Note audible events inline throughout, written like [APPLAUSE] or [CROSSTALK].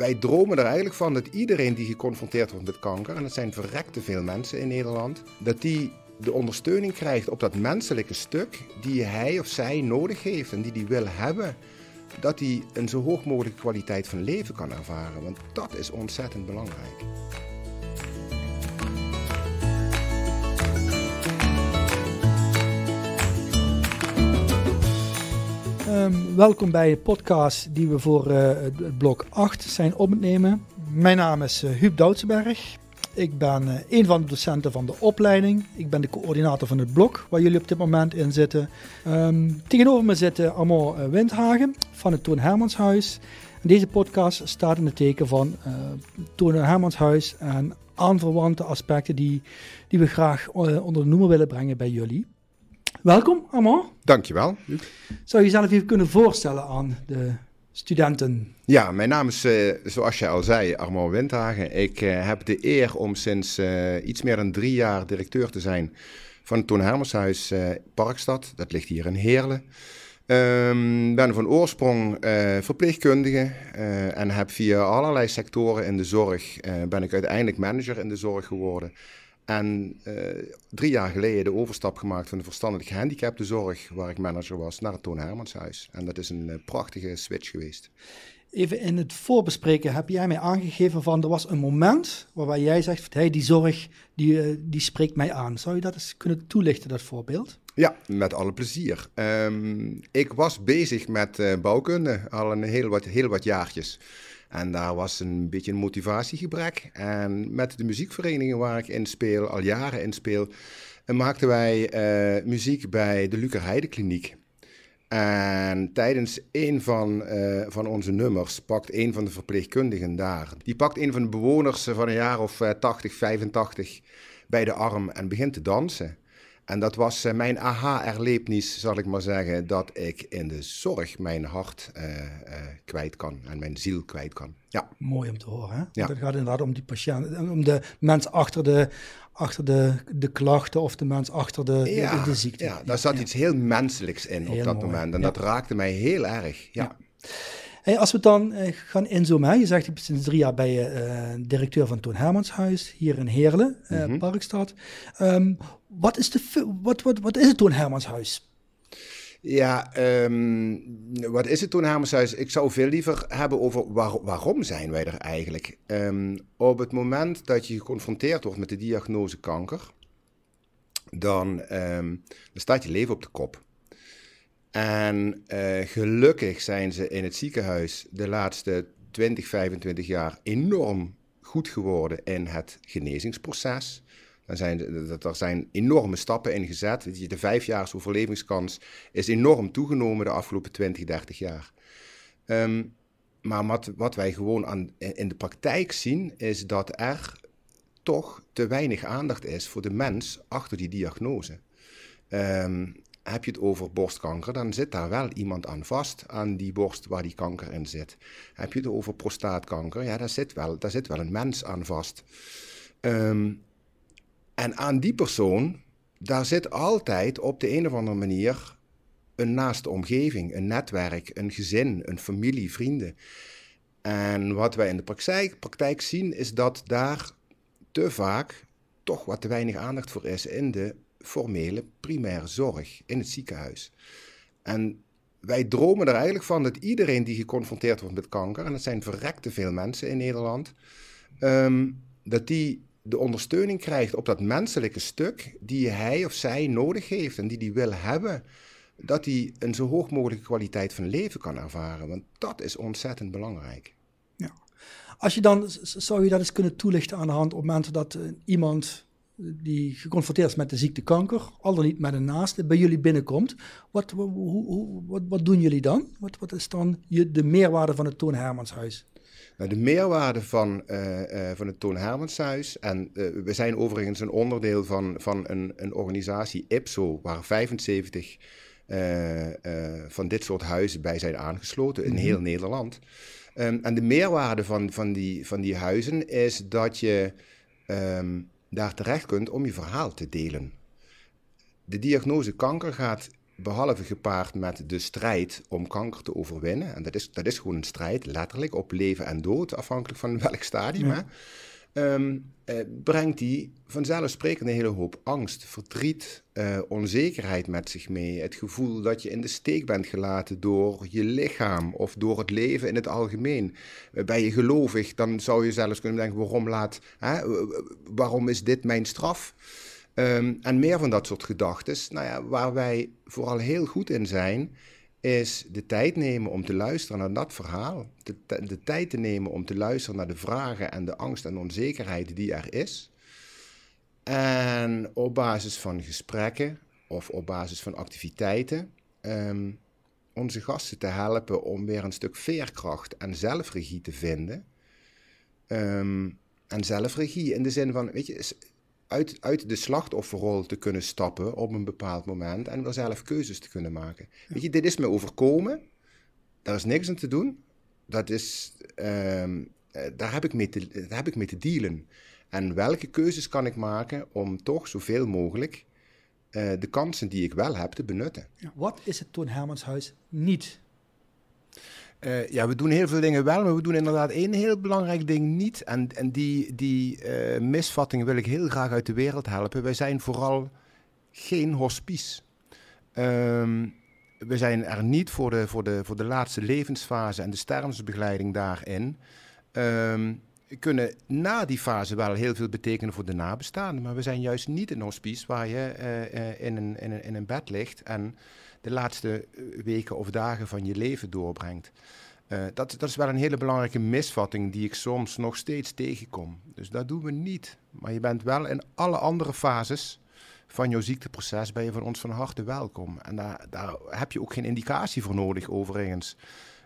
wij dromen er eigenlijk van dat iedereen die geconfronteerd wordt met kanker, en dat zijn verrekte veel mensen in Nederland, dat die de ondersteuning krijgt op dat menselijke stuk die hij of zij nodig heeft en die hij wil hebben, dat hij een zo hoog mogelijke kwaliteit van leven kan ervaren. Want dat is ontzettend belangrijk. Um, welkom bij de podcast die we voor uh, blok 8 zijn opnemen. Mijn naam is uh, Huub Doudsberg. Ik ben uh, een van de docenten van de opleiding. Ik ben de coördinator van het blok waar jullie op dit moment in zitten. Um, tegenover me zitten Amor Windhagen van het Toon Hermanshuis. Deze podcast staat in het teken van Toon Hermanshuis en aanverwante aspecten die, die we graag onder de noemer willen brengen bij jullie. Welkom, Armand. Dankjewel. Zou je jezelf even kunnen voorstellen aan de studenten? Ja, mijn naam is, uh, zoals je al zei, Armand Windhagen. Ik uh, heb de eer om sinds uh, iets meer dan drie jaar directeur te zijn van het Toon Hermershuis Parkstad. Dat ligt hier in Heerlen. Um, ben van oorsprong verpleegkundige en heb via allerlei sectoren in de zorg ben ik uiteindelijk manager in de zorg geworden. En uh, drie jaar geleden de overstap gemaakt van de verstandelijk gehandicaptenzorg, waar ik manager was, naar het Toon Hermanshuis. En dat is een uh, prachtige switch geweest. Even in het voorbespreken heb jij mij aangegeven van er was een moment waarbij jij zegt, hey, die zorg die, uh, die spreekt mij aan. Zou je dat eens kunnen toelichten, dat voorbeeld? Ja, met alle plezier. Um, ik was bezig met bouwkunde al een heel wat, heel wat jaartjes. En daar was een beetje een motivatiegebrek. En met de muziekvereniging waar ik in speel, al jaren in speel, maakten wij uh, muziek bij de Luca Heide Kliniek. En tijdens een van, uh, van onze nummers pakt een van de verpleegkundigen daar. Die pakt een van de bewoners van een jaar of uh, 80, 85 bij de arm en begint te dansen. En dat was uh, mijn aha-erlebnis, zal ik maar zeggen, dat ik in de zorg mijn hart uh, uh, kwijt kan en mijn ziel kwijt kan. Ja. Mooi om te horen. Hè? Ja. Het gaat inderdaad om die patiënt, om de mens achter de, achter de, de klachten of de mens achter de, ja, de, de, ziekte. Ja, daar zat iets heel menselijks in heel op dat mooi. moment en dat raakte mij heel erg. ja. Hey, als we dan uh, gaan inzoomen, hè? je zegt sinds drie jaar bij je uh, directeur van Toon Hermanshuis hier in Heerlen, uh, mm -hmm. Parkstad. Um, wat, is de, wat, wat, wat is het Toon Hermanshuis? Ja, um, wat is het Toon Hermanshuis? Ik zou veel liever hebben over waar, waarom zijn wij er eigenlijk. Um, op het moment dat je geconfronteerd wordt met de diagnose kanker, dan, dan staat je leven op de kop. En uh, gelukkig zijn ze in het ziekenhuis de laatste 20, 25 jaar enorm goed geworden in het genezingsproces. Er zijn, er zijn enorme stappen in gezet. De vijfjaars overlevingskans is enorm toegenomen de afgelopen 20, 30 jaar. Um, maar wat, wat wij gewoon aan, in de praktijk zien, is dat er toch te weinig aandacht is voor de mens achter die diagnose. Um, heb je het over borstkanker, dan zit daar wel iemand aan vast, aan die borst waar die kanker in zit. Heb je het over prostaatkanker, ja, daar zit wel, daar zit wel een mens aan vast. Um, en aan die persoon, daar zit altijd op de een of andere manier een naaste omgeving, een netwerk, een gezin, een familie, vrienden. En wat wij in de praktijk, praktijk zien, is dat daar te vaak toch wat te weinig aandacht voor is in de formele primaire zorg in het ziekenhuis. En wij dromen er eigenlijk van dat iedereen die geconfronteerd wordt met kanker, en dat zijn verrekte veel mensen in Nederland, um, dat die de ondersteuning krijgt op dat menselijke stuk die hij of zij nodig heeft en die hij wil hebben, dat hij een zo hoog mogelijke kwaliteit van leven kan ervaren. Want dat is ontzettend belangrijk. Ja. Als je dan, zou je dat eens kunnen toelichten aan de hand op momenten dat uh, iemand die geconfronteerd is met de ziekte kanker, al dan niet met een naaste, bij jullie binnenkomt. Wat, hoe, wat, wat doen jullie dan? Wat, wat is dan je, de meerwaarde van het Toon Hermanshuis? Nou, de meerwaarde van, uh, uh, van het Toon Hermanshuis, en uh, we zijn overigens een onderdeel van, van een, een organisatie IPSO, waar 75 van dit soort huizen bij zijn aangesloten in mm -hmm. heel Nederland. Um, en de meerwaarde van, van, die, van die huizen is dat je um, daar terecht kunt om je verhaal te delen. De diagnose kanker gaat behalve gepaard met de strijd om kanker te overwinnen, en dat is, dat is gewoon een strijd, letterlijk, op leven en dood, afhankelijk van welk stadium, hè, ehm, eh, brengt die vanzelfsprekend een hele hoop angst, verdriet, eh, onzekerheid met zich mee. Het gevoel dat je in de steek bent gelaten door je lichaam of door het leven in het algemeen. Eh, ben je gelovig, dan zou je zelfs kunnen denken: waarom, laat, hè, waarom is dit mijn straf? Ehm, en meer van dat soort gedachten. Nou ja, waar wij vooral heel goed in zijn, is de tijd nemen om te luisteren naar dat verhaal. De, de tijd te nemen om te luisteren naar de vragen en de angst en onzekerheid die er is. En op basis van gesprekken of op basis van activiteiten um, onze gasten te helpen om weer een stuk veerkracht en zelfregie te vinden. Ehm, en zelfregie in de zin van, weet je, uit, uit de slachtofferrol te kunnen stappen op een bepaald moment en weer zelf keuzes te kunnen maken. Weet je, dit is me overkomen, daar is niks aan te doen. Dat is, ehm, eh, daar, heb ik mee te, daar heb ik mee te dealen. En welke keuzes kan ik maken om toch zoveel mogelijk uh, de kansen die ik wel heb te benutten? Wat is het Toon Hermanshuis niet? Uh, ja, we doen heel veel dingen wel, maar we doen inderdaad één heel belangrijk ding niet. En, en die, die uh, misvatting wil ik heel graag uit de wereld helpen. Wij zijn vooral geen hospice. Um, we zijn er niet voor de, voor, de, voor de laatste levensfase en de stervensbegeleiding daarin. Um, kunnen na die fase wel heel veel betekenen voor de nabestaanden. Maar we zijn juist niet een hospice waar je uh, in, een, in, een, in een bed ligt en de laatste weken of dagen van je leven doorbrengt. Uh, dat, dat is wel een hele belangrijke misvatting die ik soms nog steeds tegenkom. Dus dat doen we niet. Maar je bent wel in alle andere fases van jouw ziekteproces ben je van ons van harte welkom. En daar, daar heb je ook geen indicatie voor nodig overigens.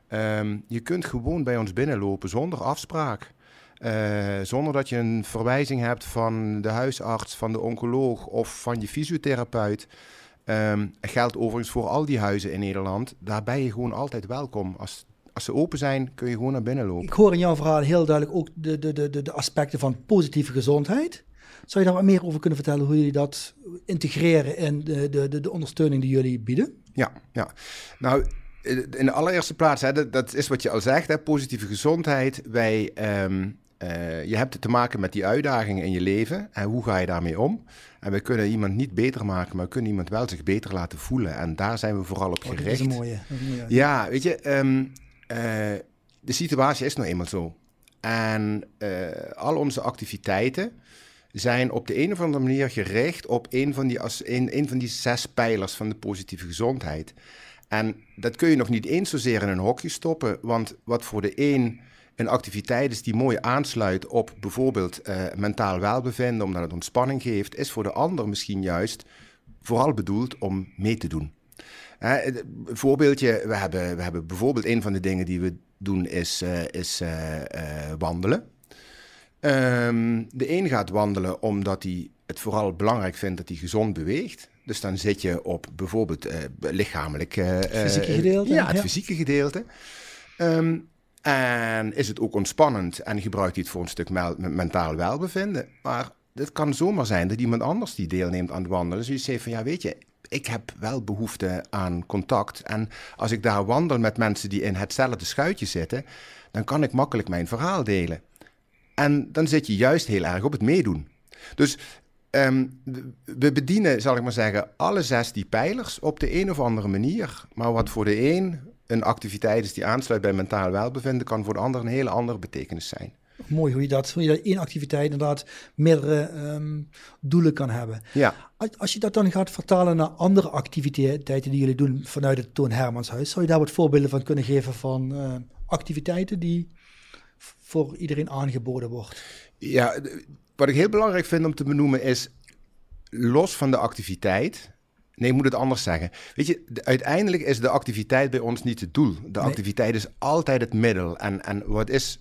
Um, je kunt gewoon bij ons binnenlopen zonder afspraak. Uh, zonder dat je een verwijzing hebt van de huisarts, van de oncoloog of van je fysiotherapeut. Um, geldt overigens voor al die huizen in Nederland. Daar ben je gewoon altijd welkom. Als, als ze open zijn, kun je gewoon naar binnen lopen. Ik hoor in jouw verhaal heel duidelijk ook de, de, de, de aspecten van positieve gezondheid. Zou je daar wat meer over kunnen vertellen hoe jullie dat integreren in de, de, de, de ondersteuning die jullie bieden? Ja, ja. Nou, in de allereerste plaats, hè, dat, dat, is wat je al zegt, hè, positieve gezondheid. Wij, um, uh, je hebt te maken met die uitdagingen in je leven en hoe ga je daarmee om? En we kunnen iemand niet beter maken, maar we kunnen iemand wel zich beter laten voelen. En daar zijn we vooral op gericht. Oh, dat is een mooie. mooie ja, weet je, um, uh, de situatie is nou eenmaal zo. En uh, al onze activiteiten zijn op de een of andere manier gericht op een van die, een van die zes pijlers van de positieve gezondheid. En dat kun je nog niet eens zozeer in een hokje stoppen, want wat voor de een een activiteit is die mooi aansluit op bijvoorbeeld uh, mentaal welbevinden, omdat het ontspanning geeft, is voor de ander misschien juist vooral bedoeld om mee te doen. Een voorbeeldje, we hebben, we hebben bijvoorbeeld een van de dingen die we doen is, uh, is wandelen. Um, de een gaat wandelen omdat hij het vooral belangrijk vindt dat hij gezond beweegt. Dus dan zit je op bijvoorbeeld lichamelijk... het fysieke gedeelte. Ja, het fysieke gedeelte. Um, en is het ook ontspannend en gebruikt hij het voor een stuk mentaal welbevinden. Maar het kan zomaar zijn dat iemand anders die deelneemt aan het wandelen, dus je zegt van ja, weet je, ik heb wel behoefte aan contact. En als ik daar wandel met mensen die in hetzelfde schuitje zitten, dan kan ik makkelijk mijn verhaal delen. En dan zit je juist heel erg op het meedoen. Dus um, we bedienen, zal ik maar zeggen, alle zes die pijlers op de een of andere manier. Maar wat voor de een een activiteit is die aansluit bij mentaal welbevinden, kan voor de ander een hele andere betekenis zijn. Mooi hoe je dat, hoe je dat één activiteit inderdaad meerdere um, doelen kan hebben. Ja. Als je dat dan gaat vertalen naar andere activiteiten die jullie doen vanuit het Toon Hermanshuis, zou je daar wat voorbeelden van kunnen geven van uh, activiteiten die voor iedereen aangeboden wordt? Ja, wat ik heel belangrijk vind om te benoemen is, los van de activiteit, Nee, ik moet het anders zeggen. Weet je, uiteindelijk is de activiteit bij ons niet het doel. De activiteit is altijd het middel. En, en wat is.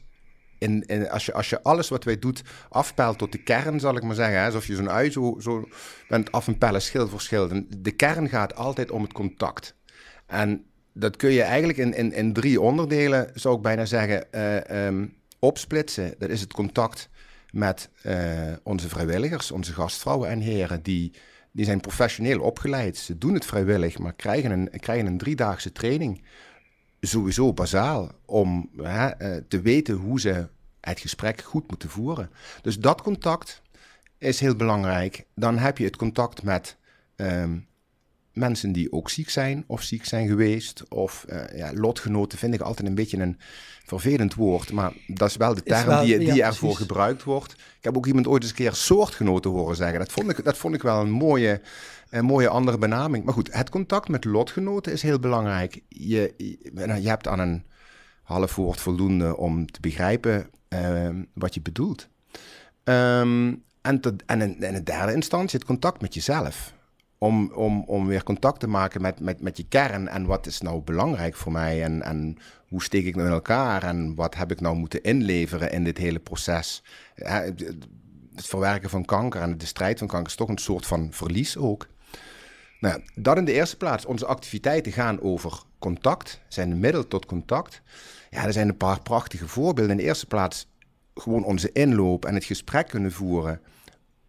In, in, als, je, als je alles wat wij doen afpelt tot de kern, zal ik maar zeggen. Hè, alsof je zo'n ui zo, zo bent af en pellen, schil voor schil. De kern gaat altijd om het contact. En dat kun je eigenlijk in, in, in drie onderdelen, zou ik bijna zeggen, uh, um, opsplitsen. Dat is het contact met uh, onze vrijwilligers, onze gastvrouwen en heren, die die zijn professioneel opgeleid. Ze doen het vrijwillig, maar krijgen een, krijgen een driedaagse training. Sowieso bazaal om hè, eh, te weten hoe ze het gesprek goed moeten voeren. Dus dat contact is heel belangrijk. Dan heb je het contact met ehm, mensen die ook ziek zijn of ziek zijn geweest. Of uh, ja, lotgenoten vind ik altijd een beetje een vervelend woord. Maar dat is wel de term die, die ervoor gebruikt wordt. Ik heb ook iemand ooit eens een keer soortgenoten horen zeggen. Dat vond ik, dat vond ik wel een mooie, een mooie andere benaming. Maar goed, het contact met lotgenoten is heel belangrijk. Je, je, je hebt aan een half woord voldoende om te begrijpen uh, wat je bedoelt. Um, en, te, en in, in de derde instantie het contact met jezelf om, om, om weer contact te maken met, met, met je kern. En wat is nou belangrijk voor mij? En, en hoe steek ik nou in elkaar? En wat heb ik nou moeten inleveren in dit hele proces? Het verwerken van kanker en de strijd van kanker is toch een soort van verlies ook. Nou, dat in de eerste plaats. Onze activiteiten gaan over contact, zijn een middel tot contact. Ja, er zijn een paar prachtige voorbeelden. In de eerste plaats gewoon onze inloop en het gesprek kunnen voeren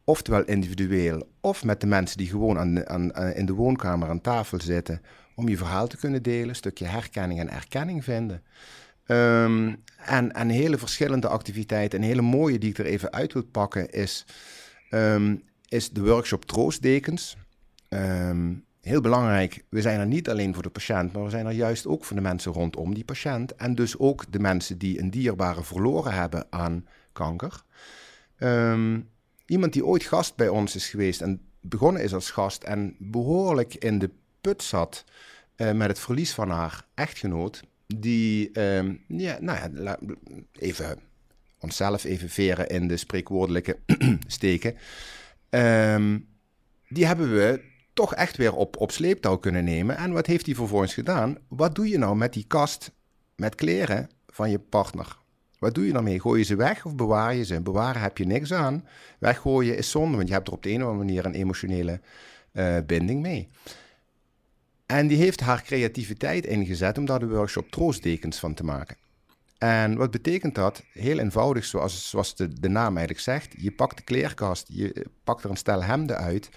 oftewel individueel, of met de mensen die gewoon aan, aan, in de woonkamer aan tafel zitten, om je verhaal te kunnen delen, een stukje herkenning en erkenning vinden. Um, en, hele verschillende activiteiten. Een hele mooie die ik er even uit wil pakken is, um, is de workshop Troostdekens. Um, heel belangrijk, we zijn er niet alleen voor de patiënt, maar we zijn er juist ook voor de mensen rondom die patiënt. En dus ook de mensen die een dierbare verloren hebben aan kanker. Um, iemand die ooit gast bij ons is geweest en begonnen is als gast en behoorlijk in de put zat uh, met het verlies van haar echtgenoot, die, uh, ja, nou ja, even onszelf even veren in de spreekwoordelijke [CLEARS THROAT] steken, um, die hebben we toch echt weer op, op sleeptouw kunnen nemen. En wat heeft hij vervolgens gedaan? Wat doe je nou met die kast met kleren van je partner? Wat doe je daarmee? Gooi je ze weg of bewaar je ze? Bewaren heb je niks aan. Weggooien is zonde, want je hebt er op de een of andere manier een emotionele uh, binding mee. En die heeft haar creativiteit ingezet om daar de workshop troostdekens van te maken. En wat betekent dat? Heel eenvoudig, zoals, zoals de, de naam eigenlijk zegt. Je pakt de kleerkast, je pakt er een stel hemden uit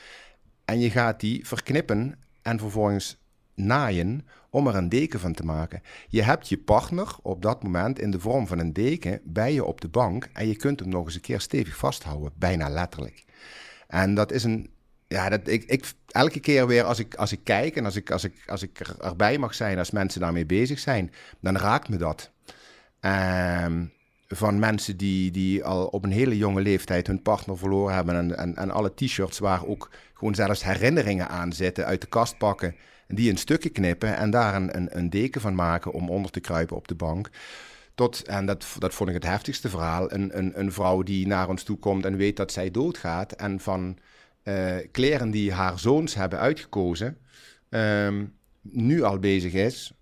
en je gaat die verknippen en vervolgens naaien om er een deken van te maken. Je hebt je partner op dat moment in de vorm van een deken bij je op de bank en je kunt hem nog eens een keer stevig vasthouden, bijna letterlijk. En dat is een, ja, dat, ik, ik, elke keer weer als ik, als ik kijk en als ik, als, ik, als ik er, erbij mag zijn, als mensen daarmee bezig zijn, dan raakt me dat. Um, van mensen die, die al op een hele jonge leeftijd hun partner verloren hebben en, en, en alle t-shirts waar ook gewoon zelfs herinneringen aan zitten uit de kast pakken die in stukken knippen en daar een, een, een deken van maken om onder te kruipen op de bank. Tot, en dat, dat vond ik het heftigste verhaal, een, een, een vrouw die naar ons toe komt en weet dat zij doodgaat. En van uh, kleren die haar zoons hebben uitgekozen, um, nu al bezig is,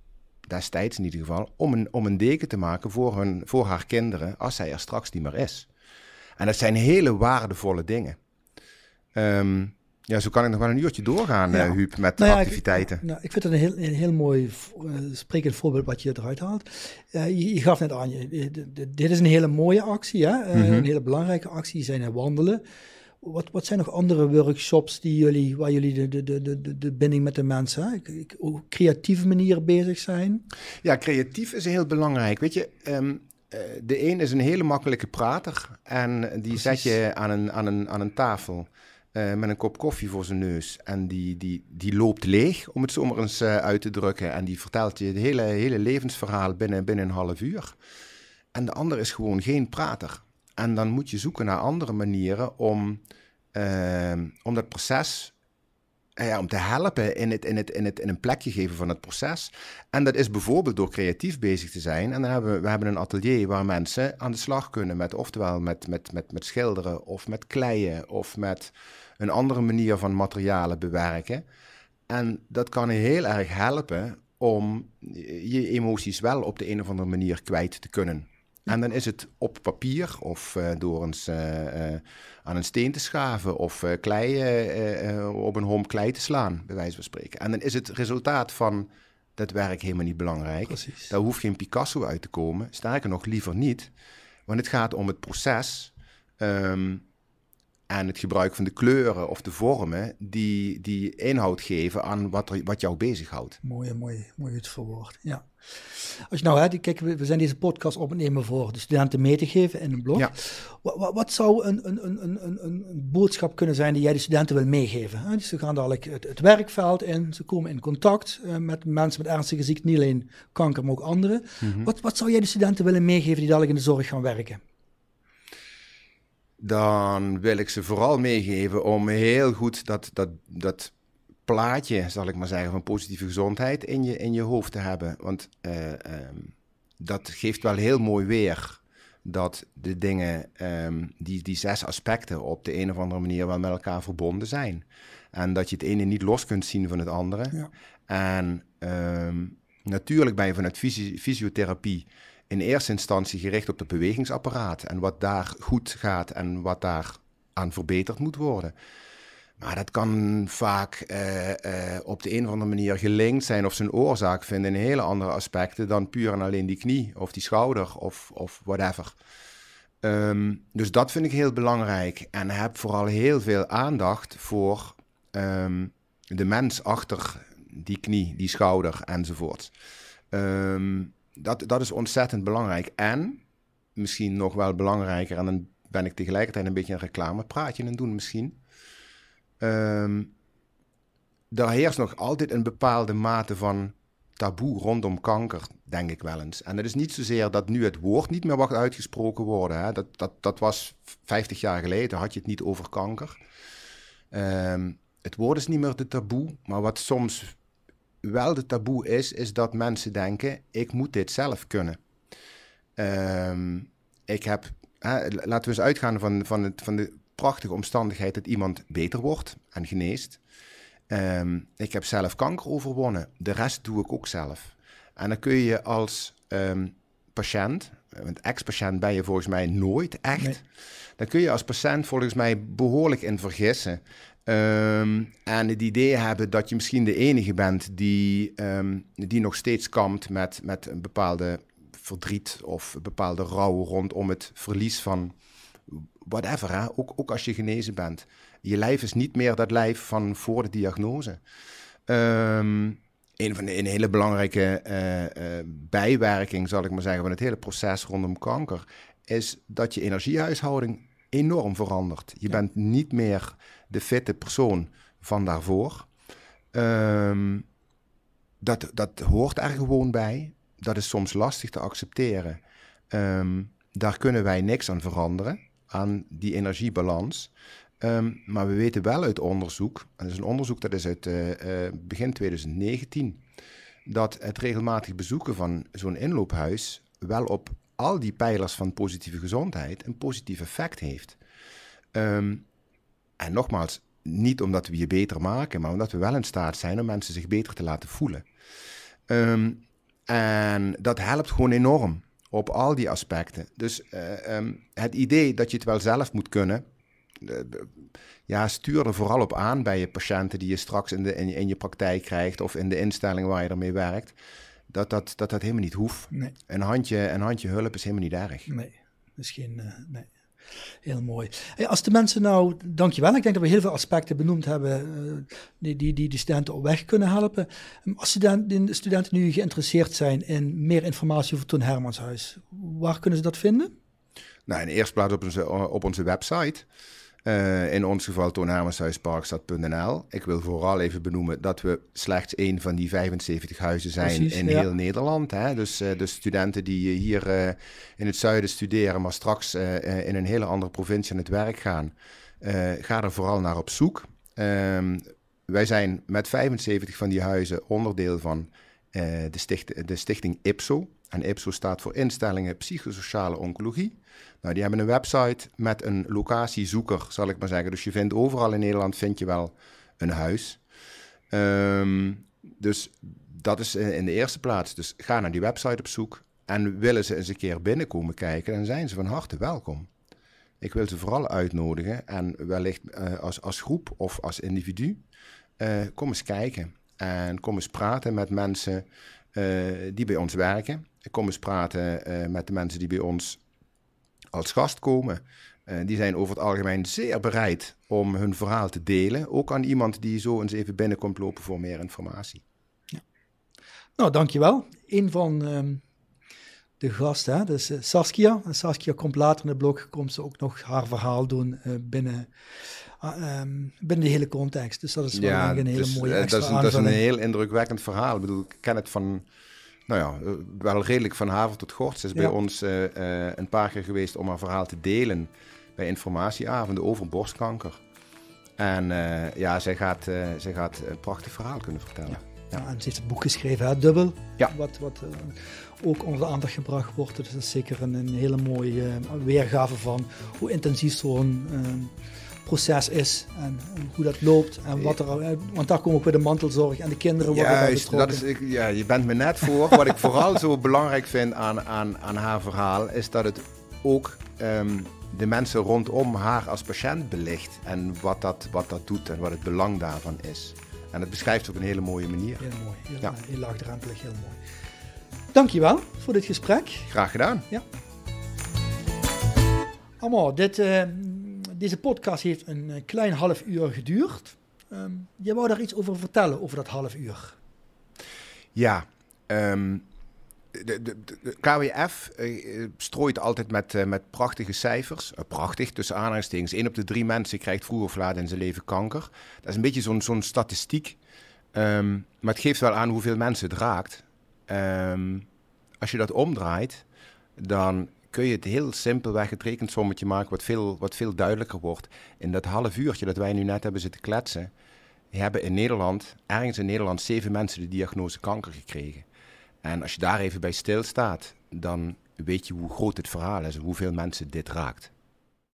destijds in ieder geval, om een, om een deken te maken voor, hun, voor haar kinderen als zij er straks niet meer is. En dat zijn hele waardevolle dingen. Um, ja, zo kan ik nog wel een uurtje doorgaan, ja. uh, Huub, met nou ja, activiteiten. Ik, nou, ik vind het een heel, een heel mooi uh, sprekend voorbeeld wat je eruit haalt. Uh, je, je, gaf net aan, je, dit is een hele mooie actie, hè? Mm -hmm. een hele belangrijke actie, zijn er wandelen. Wat, wat zijn nog andere workshops die jullie, waar jullie de, de, de, de, de binding met de mensen, hè? op creatieve manier bezig zijn? Ja, creatief is heel belangrijk. Weet je, um, de een is een hele makkelijke prater en die Precies. zet je aan een, aan een, aan een tafel. Uh, met een kop koffie voor zijn neus. En die, die, die loopt leeg, om het zo maar eens uh, uit te drukken. En die vertelt je het hele, hele levensverhaal binnen, binnen een half uur. En de ander is gewoon geen prater. En dan moet je zoeken naar andere manieren om, uh, om dat proces ja, om te helpen in, het, in, het, in, het, in een plekje geven van het proces. En dat is bijvoorbeeld door creatief bezig te zijn. En dan hebben we, we hebben een atelier waar mensen aan de slag kunnen met oftewel met, met, met, met schilderen of met kleien of met een andere manier van materialen bewerken. En dat kan heel erg helpen om je emoties wel op de een of andere manier kwijt te kunnen. En dan is het op papier of uh, door eens uh, uh, aan een steen te schaven of klei, op een homp klei te slaan, bij wijze van spreken. En dan is het resultaat van dat werk helemaal niet belangrijk. Precies. Daar hoeft geen Picasso uit te komen. Sterker nog, liever niet. Want het gaat om het proces um, en het gebruik van de kleuren of de vormen die, die inhoud geven aan wat, er, wat jou bezighoudt. Mooi, mooi, mooi het verwoord. Ja. Als je nou, hè, kijk, we zijn deze podcast opnemen voor de studenten mee te geven in een blog. Ja. Wat, wat, zou een, een, een, een, een boodschap kunnen zijn die jij de studenten wil meegeven? Hè? Dus ze gaan dadelijk het, het, werkveld in, ze komen in contact uh, met mensen met ernstige ziekte, niet alleen kanker, maar ook anderen. Mhm. wat, wat zou jij de studenten willen meegeven die dadelijk in de zorg gaan werken? Dan wil ik ze vooral meegeven om heel goed dat, dat, dat plaatje, zal ik maar zeggen, van positieve gezondheid in je, in je hoofd te hebben. Want uh, um, dat geeft wel heel mooi weer dat de dingen, um, die, die zes aspecten, op de een of andere manier wel met elkaar verbonden zijn. En dat je het ene niet los kunt zien van het andere. Ja. En um, natuurlijk ben je vanuit fysiotherapie in eerste instantie gericht op het bewegingsapparaat en wat daar goed gaat en wat daar aan verbeterd moet worden. Maar dat kan vaak uh, uh, op de een of andere manier gelinkt zijn of zijn oorzaak vinden in hele andere aspecten dan puur en alleen die knie of die schouder of, of whatever. Um, dus dat vind ik heel belangrijk en heb vooral heel veel aandacht voor um, de mens achter die knie, die schouder enzovoort. Um, dat, dat is ontzettend belangrijk. En misschien nog wel belangrijker, en dan ben ik tegelijkertijd een beetje een reclamepraatje aan doen misschien. Um, er heerst nog altijd een bepaalde mate van taboe rondom kanker, denk ik wel eens. En het is niet zozeer dat nu het woord niet meer mag uitgesproken worden. Hè. Dat, dat, dat was 50 jaar geleden, had je het niet over kanker. Um, het woord is niet meer de taboe, maar wat soms wel de taboe is, is dat mensen denken: ik moet dit zelf kunnen. Um, ik heb, hè, laten we eens uitgaan van, van, het, van de prachtige omstandigheid dat iemand beter wordt en geneest. Um, ik heb zelf kanker overwonnen. De rest doe ik ook zelf. En dan kun je als um, patiënt, want ex-patiënt ben je volgens mij nooit echt. Nee. Dan kun je als patiënt volgens mij behoorlijk in vergissen. Um, en het idee hebben dat je misschien de enige bent die, um, die nog steeds kampt met, met een bepaalde verdriet of een bepaalde rouw rondom het verlies van whatever. Hè? Ook, ook als je genezen bent. Je lijf is niet meer dat lijf van voor de diagnose. Um, een van de een hele belangrijke uh, uh, bijwerking, zal ik maar zeggen, van het hele proces rondom kanker, is dat je energiehuishouding enorm verandert. Je bent niet meer de fitte persoon van daarvoor. Um, dat, dat hoort er gewoon bij. Dat is soms lastig te accepteren. Um, daar kunnen wij niks aan veranderen, aan die energiebalans. Um, maar we weten wel uit onderzoek, en dat is een onderzoek dat is uit uh, uh, begin 2019, dat het regelmatig bezoeken van zo'n inloophuis wel op al die pijlers van positieve gezondheid een positief effect heeft. Um, en nogmaals, niet omdat we je beter maken, maar omdat we wel in staat zijn om mensen zich beter te laten voelen. Um, en dat helpt gewoon enorm op al die aspecten. Dus uh, um, het idee dat je het wel zelf moet kunnen, uh, ja, stuur er vooral op aan bij je patiënten die je straks in, de, in, in, je praktijk krijgt of in de instelling waar je ermee werkt. Dat dat, dat, dat helemaal niet hoeft. Nee. Een, handje, een handje hulp is helemaal niet erg. Nee, misschien. Uh, nee. Heel mooi. Als de mensen nou, dankjewel, ik denk dat we heel veel aspecten benoemd hebben uh, die, die, die de studenten op weg kunnen helpen. Als studenten, de studenten nu geïnteresseerd zijn in meer informatie over Toon Hermanshuis, waar kunnen ze dat vinden? Nou, in de eerste plaats op onze, op onze website. Uh, in ons geval toonhermanshuisparkstad.nl. Ik wil vooral even benoemen dat we slechts één van die 75 huizen zijn Precies, in ja. heel Nederland. Hè? Dus uh, de studenten die hier uh, in het zuiden studeren, maar straks in een hele andere provincie aan het werk gaan, ga er vooral naar op zoek. Um, wij zijn met 75 van die huizen onderdeel van de, sticht de stichting IPSO. En IPSO staat voor Instellingen Psychosociale Oncologie. Nou, die hebben een website met een locatiezoeker, zal ik maar zeggen. Dus je vindt overal in Nederland vind je wel een huis. Um, dus dat is in de eerste plaats. Dus ga naar die website op zoek. En willen ze eens een keer binnenkomen kijken, dan zijn ze van harte welkom. Ik wil ze vooral uitnodigen en wellicht uh, als, als groep of als individu. Kom eens kijken en kom eens praten met mensen uh, die bij ons werken. Kom eens praten met de mensen die bij ons als gast komen. die zijn over het algemeen zeer bereid om hun verhaal te delen. Ook aan iemand die zo eens even binnenkomt lopen voor meer informatie. Ja. Nou, dankjewel. Een van ehm, de gasten, hè, dus Saskia. Saskia komt later in de blog, komt ze ook nog haar verhaal doen binnen Ehm, binnen de hele context. Dus dat is wel ja, een hele dus, mooie extra dat is, dat is een heel indrukwekkend verhaal. Ik bedoel, ik ken het van, nou ja, eh, wel redelijk van haver tot gort. Ze is bij ons uh, uh, een paar keer geweest om haar verhaal te delen bij informatieavonden over borstkanker. En uh, ja, zij gaat, zij gaat een prachtig verhaal kunnen vertellen. Ja. Ja. en ze heeft een boek geschreven, hè, Dubbel. Ja. Wat, wat ook onder de aandacht gebracht wordt. Dus dat is zeker een, een hele mooie weergave van hoe intensief zo'n proces is en, hoe dat loopt en wat er, want daar komen ook weer de mantelzorg en de kinderen worden Juist, dat is, ik, ja, je bent me net voor. Wat ik vooral zo [LAUGHS] belangrijk vind aan, aan, aan haar verhaal is dat het ook um, de mensen rondom haar als patiënt belicht en wat dat, wat dat doet en wat het belang daarvan is. En het beschrijft op een hele mooie manier. Heel mooi, heel, ja. heel laagdrempelig, heel mooi. Dankjewel voor dit gesprek. Graag gedaan. Ja. Allemaal, dit, uh, deze podcast heeft een eh, klein half uur geduurd. Um, je wou daar iets over vertellen, over dat half uur. Ja, um, de, KWF uh, strooit altijd met, uh, met prachtige cijfers. Prachtig, tussen aanhalingstekens. 1 op de drie mensen krijgt vroeg of laat in zijn leven kanker. Dat is een beetje zo'n zo'n statistiek. Um, maar het geeft wel aan hoeveel mensen het raakt. als je dat omdraait, dan kun je het heel simpelweg het rekensommetje maken wat veel, wat veel duidelijker wordt. In dat half uurtje dat wij nu net hebben zitten kletsen, hebben in Nederland, ergens in Nederland, zeven mensen de diagnose kanker gekregen. En als je daar even bij stilstaat, dan weet je hoe groot het verhaal is en hoeveel mensen dit raakt.